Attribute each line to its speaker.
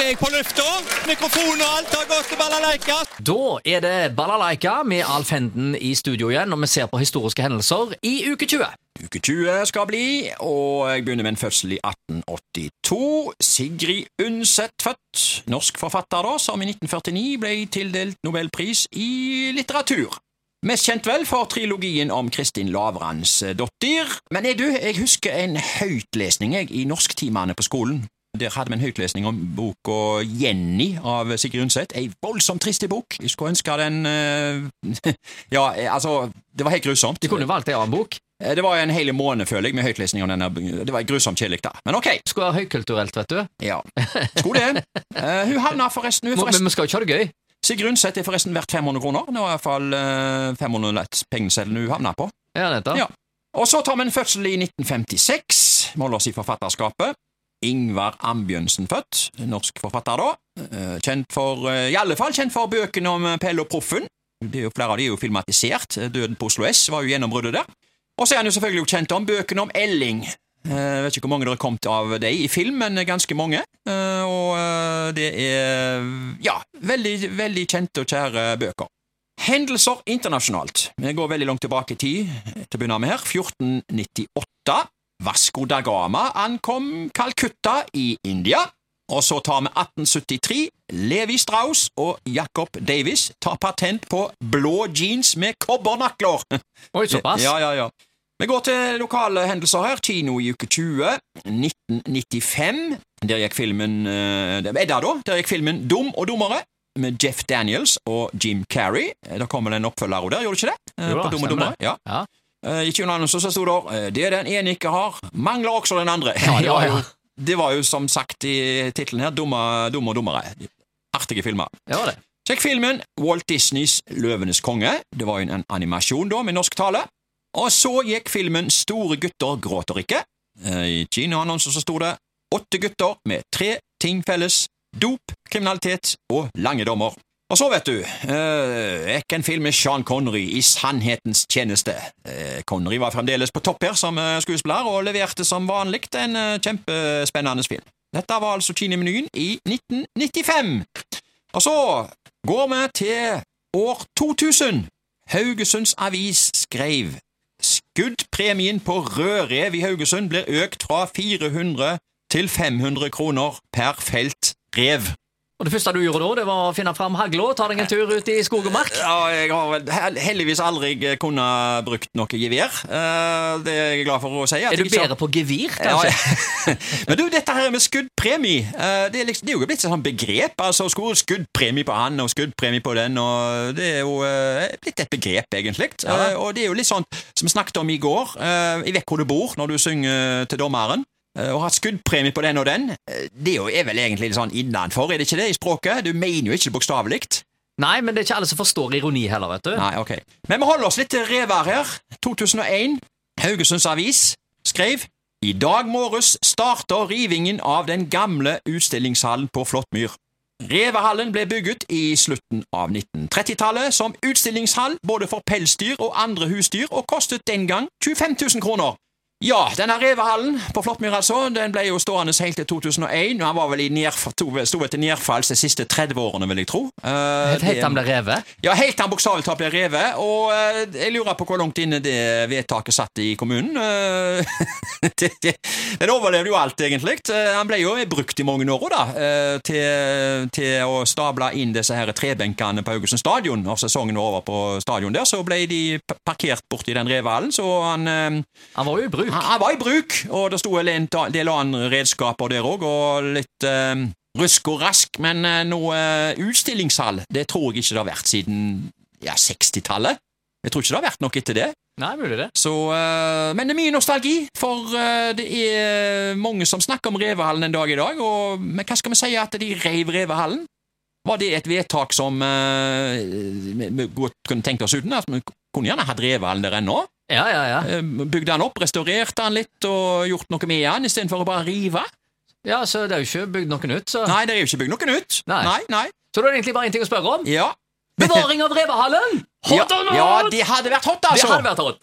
Speaker 1: er jeg på lufta. Mikrofon og alt har gått til balalaika.
Speaker 2: Da er det Balalaika med Alf Henden i studio igjen, når vi ser på historiske hendelser i uke 20.
Speaker 3: Uke 20 skal bli, og jeg begynner med en fødsel i 1882. Sigrid Undset født, norsk forfatter da, som i 1949 ble tildelt nobelpris i litteratur. Mest kjent vel for trilogien om Kristin Lavransdottir. Men jeg, du, jeg husker en høytlesning jeg, i norsktimene på skolen. Der hadde vi en høytlesning om boka Jenny av Sigrid Undset. Ei voldsomt trist bok. Jeg skulle ønske den uh, Ja, eh, altså Det var helt grusomt.
Speaker 2: De kunne valgt en annen bok.
Speaker 3: Eh, Det var en hel måned, føler jeg, med høytlesning om denne. Det var grusomt kjedelig, da. Men ok.
Speaker 2: Skulle være høykulturelt, vet du.
Speaker 3: Ja. Skulle det. Uh, hun havna forresten, hun
Speaker 2: Men vi skal jo ikke ha det gøy.
Speaker 3: Sigrid Undset er forresten verdt 500 kroner. Det var iallfall uh, 500 lett pengeseddelen hun havna på.
Speaker 2: Ja, nettopp.
Speaker 3: Ja. Og så tar vi en fødsel i 1956. Måler oss i forfatterskapet. Ingvar Ambjørnsen født, norsk forfatter da. Eh, Kjent for, eh, i alle fall kjent for bøkene om Pelle og Proffen. Det er jo Flere av de er jo filmatisert. Døden på Oslo S var jo gjennombruddet der. Og så er han jo selvfølgelig kjent om bøkene om Elling. Eh, Jeg vet ikke hvor mange dere har kommet av dem i film, men ganske mange. Eh, Og eh, det er ja, veldig, veldig kjente og kjære bøker. Hendelser internasjonalt. Vi går veldig langt tilbake i tid til å begynne med her. 1498. Vasco da Gama ankom Calcutta i India. Og så tar vi 1873. Levi Strauss og Jacob Davis tar patent på blå jeans med kobbernakler.
Speaker 2: Oi, såpass.
Speaker 3: Ja, ja, ja. Vi går til lokale hendelser her. Kino i uke 20. 1995. Der gikk filmen eh, Edda, da. Der gikk filmen Dum og dummere. Med Jeff Daniels og Jim Carrey. Eh, Da kommer det en oppfølger der, gjorde det ikke det? Eh,
Speaker 2: Jo
Speaker 3: på Dum og dummere. Ja.
Speaker 2: Ja.
Speaker 3: Eh, I kinoannonsen så sto det eh, 'Det den ene ikke har, mangler også den andre'.
Speaker 2: Ja,
Speaker 3: det, var
Speaker 2: ja,
Speaker 3: jo, det var jo som sagt i tittelen her 'Dumme, dumme og dummere'. Artige filmer.
Speaker 2: Ja, det.
Speaker 3: Sjekk filmen Walt Disneys Løvenes konge. Det var jo en animasjon da, med norsk tale. Og så gikk filmen Store gutter gråter ikke. Eh, I kinoannonsen så sto det åtte gutter med tre ting felles. Dop, kriminalitet og lange dommer. Og så, vet du, eh, gikk en film med Sean Connery i sannhetens tjeneste. Eh, Connery var fremdeles på topp her som eh, skuespiller, og leverte som vanlig en eh, kjempespennende film. Dette var altså Kinemenyen i 1995. Og så går vi til år 2000. Haugesunds Avis skrev Skuddpremien på rødrev i Haugesund blir økt fra 400 til 500 kroner per felt rev.
Speaker 2: Og det første du gjorde da, det var å finne fram hagla og ta deg en tur ut i skog og mark.
Speaker 3: Ja, jeg har heldigvis aldri kunnet brukt noe gevær. Eh, Det er jeg glad for å si.
Speaker 2: Er du
Speaker 3: har-
Speaker 2: bedre på gevir, kanskje?
Speaker 3: ja. Men du, dette her med skuddpremie, eh, det er, liksom, det er jo blitt et sånt begrep. altså Skuddpremie på han og skuddpremie på den. og Det er jo eh, blitt et begrep, egentlig.
Speaker 2: Ja.
Speaker 3: Eh, Og det er jo litt sånn som vi snakket om i går. i Vekk hvor du bor når du synger til dommeren. Eh, Å ha skuddpremie på den og den, eh, det er vel egentlig litt sånn innenfor, er det ikke det, i språket? Du mener jo ikke det bokstavelig.
Speaker 2: Nei, men det er ikke alle som forstår ironi heller, vet du.
Speaker 3: Nei, ok. Men vi holder oss litt til revær her. 2001. Haugesunds Avis skrev I dag morges starter rivingen av den gamle utstillingshallen på Flåttmyr. Revehallen ble bygget i slutten av 1930-tallet som utstillingshall både for pelsdyr og andre husdyr, og kostet den gang 25 000 kroner. Ja, denne revehallen på Flåttmyr altså, den ble jo stående helt til 2001, og han var vel i sto til nedfalls de siste 30 årene, vil jeg tro. Uh,
Speaker 2: Helt,
Speaker 3: til
Speaker 2: han ble revet.
Speaker 3: ja, helt til han bokstavelig talt ble revet, og uh, jeg lurer på hvor langt inne det vedtaket satt i kommunen. Uh, det, det, den overlevde jo alt, egentlig. Han ble jo brukt i mange år da, til, til å stable inn disse her trebenkene på Haugesund stadion. Når sesongen var over på stadion der, så ble de pa- parkert borti den revehallen, så han
Speaker 2: Han var jo i bruk.
Speaker 3: Han, han var i bruk, og det sto en del andre redskaper der òg, og litt eh, rusk og rask, men eh, noe eh, utstillingshall, det tror jeg ikke det har vært siden ja, 60-tallet. Jeg tror ikke det har vært noe etter det.
Speaker 2: Nei, mulig det.
Speaker 3: Så, uh, men det er mye nostalgi, for uh, det er mange som snakker om Revehallen en dag i dag, og men hva skal vi si at de reiv Revehallen? Var det et vedtak som uh, vi godt kunne tenkt oss uten? At vi kunne gjerne hatt Revehallen der ennå?
Speaker 2: Ja, ja, ja.
Speaker 3: Eh, Bygde han opp, restaurerte han litt og gjort noe med han, istedenfor å bare rive?
Speaker 2: Ja, så det er jo ikke bygd noen ut, så
Speaker 3: Nei, det er jo ikke bygd noen ut.
Speaker 2: Nei.
Speaker 3: nei. nei.
Speaker 2: Så da er det egentlig bare én ting å spørre om.
Speaker 3: Ja.
Speaker 2: Bevaring av revehallen!
Speaker 3: Ja,
Speaker 2: Hot or not?
Speaker 3: ja, det hadde vært hot, altså.
Speaker 2: Det hadde vært hot.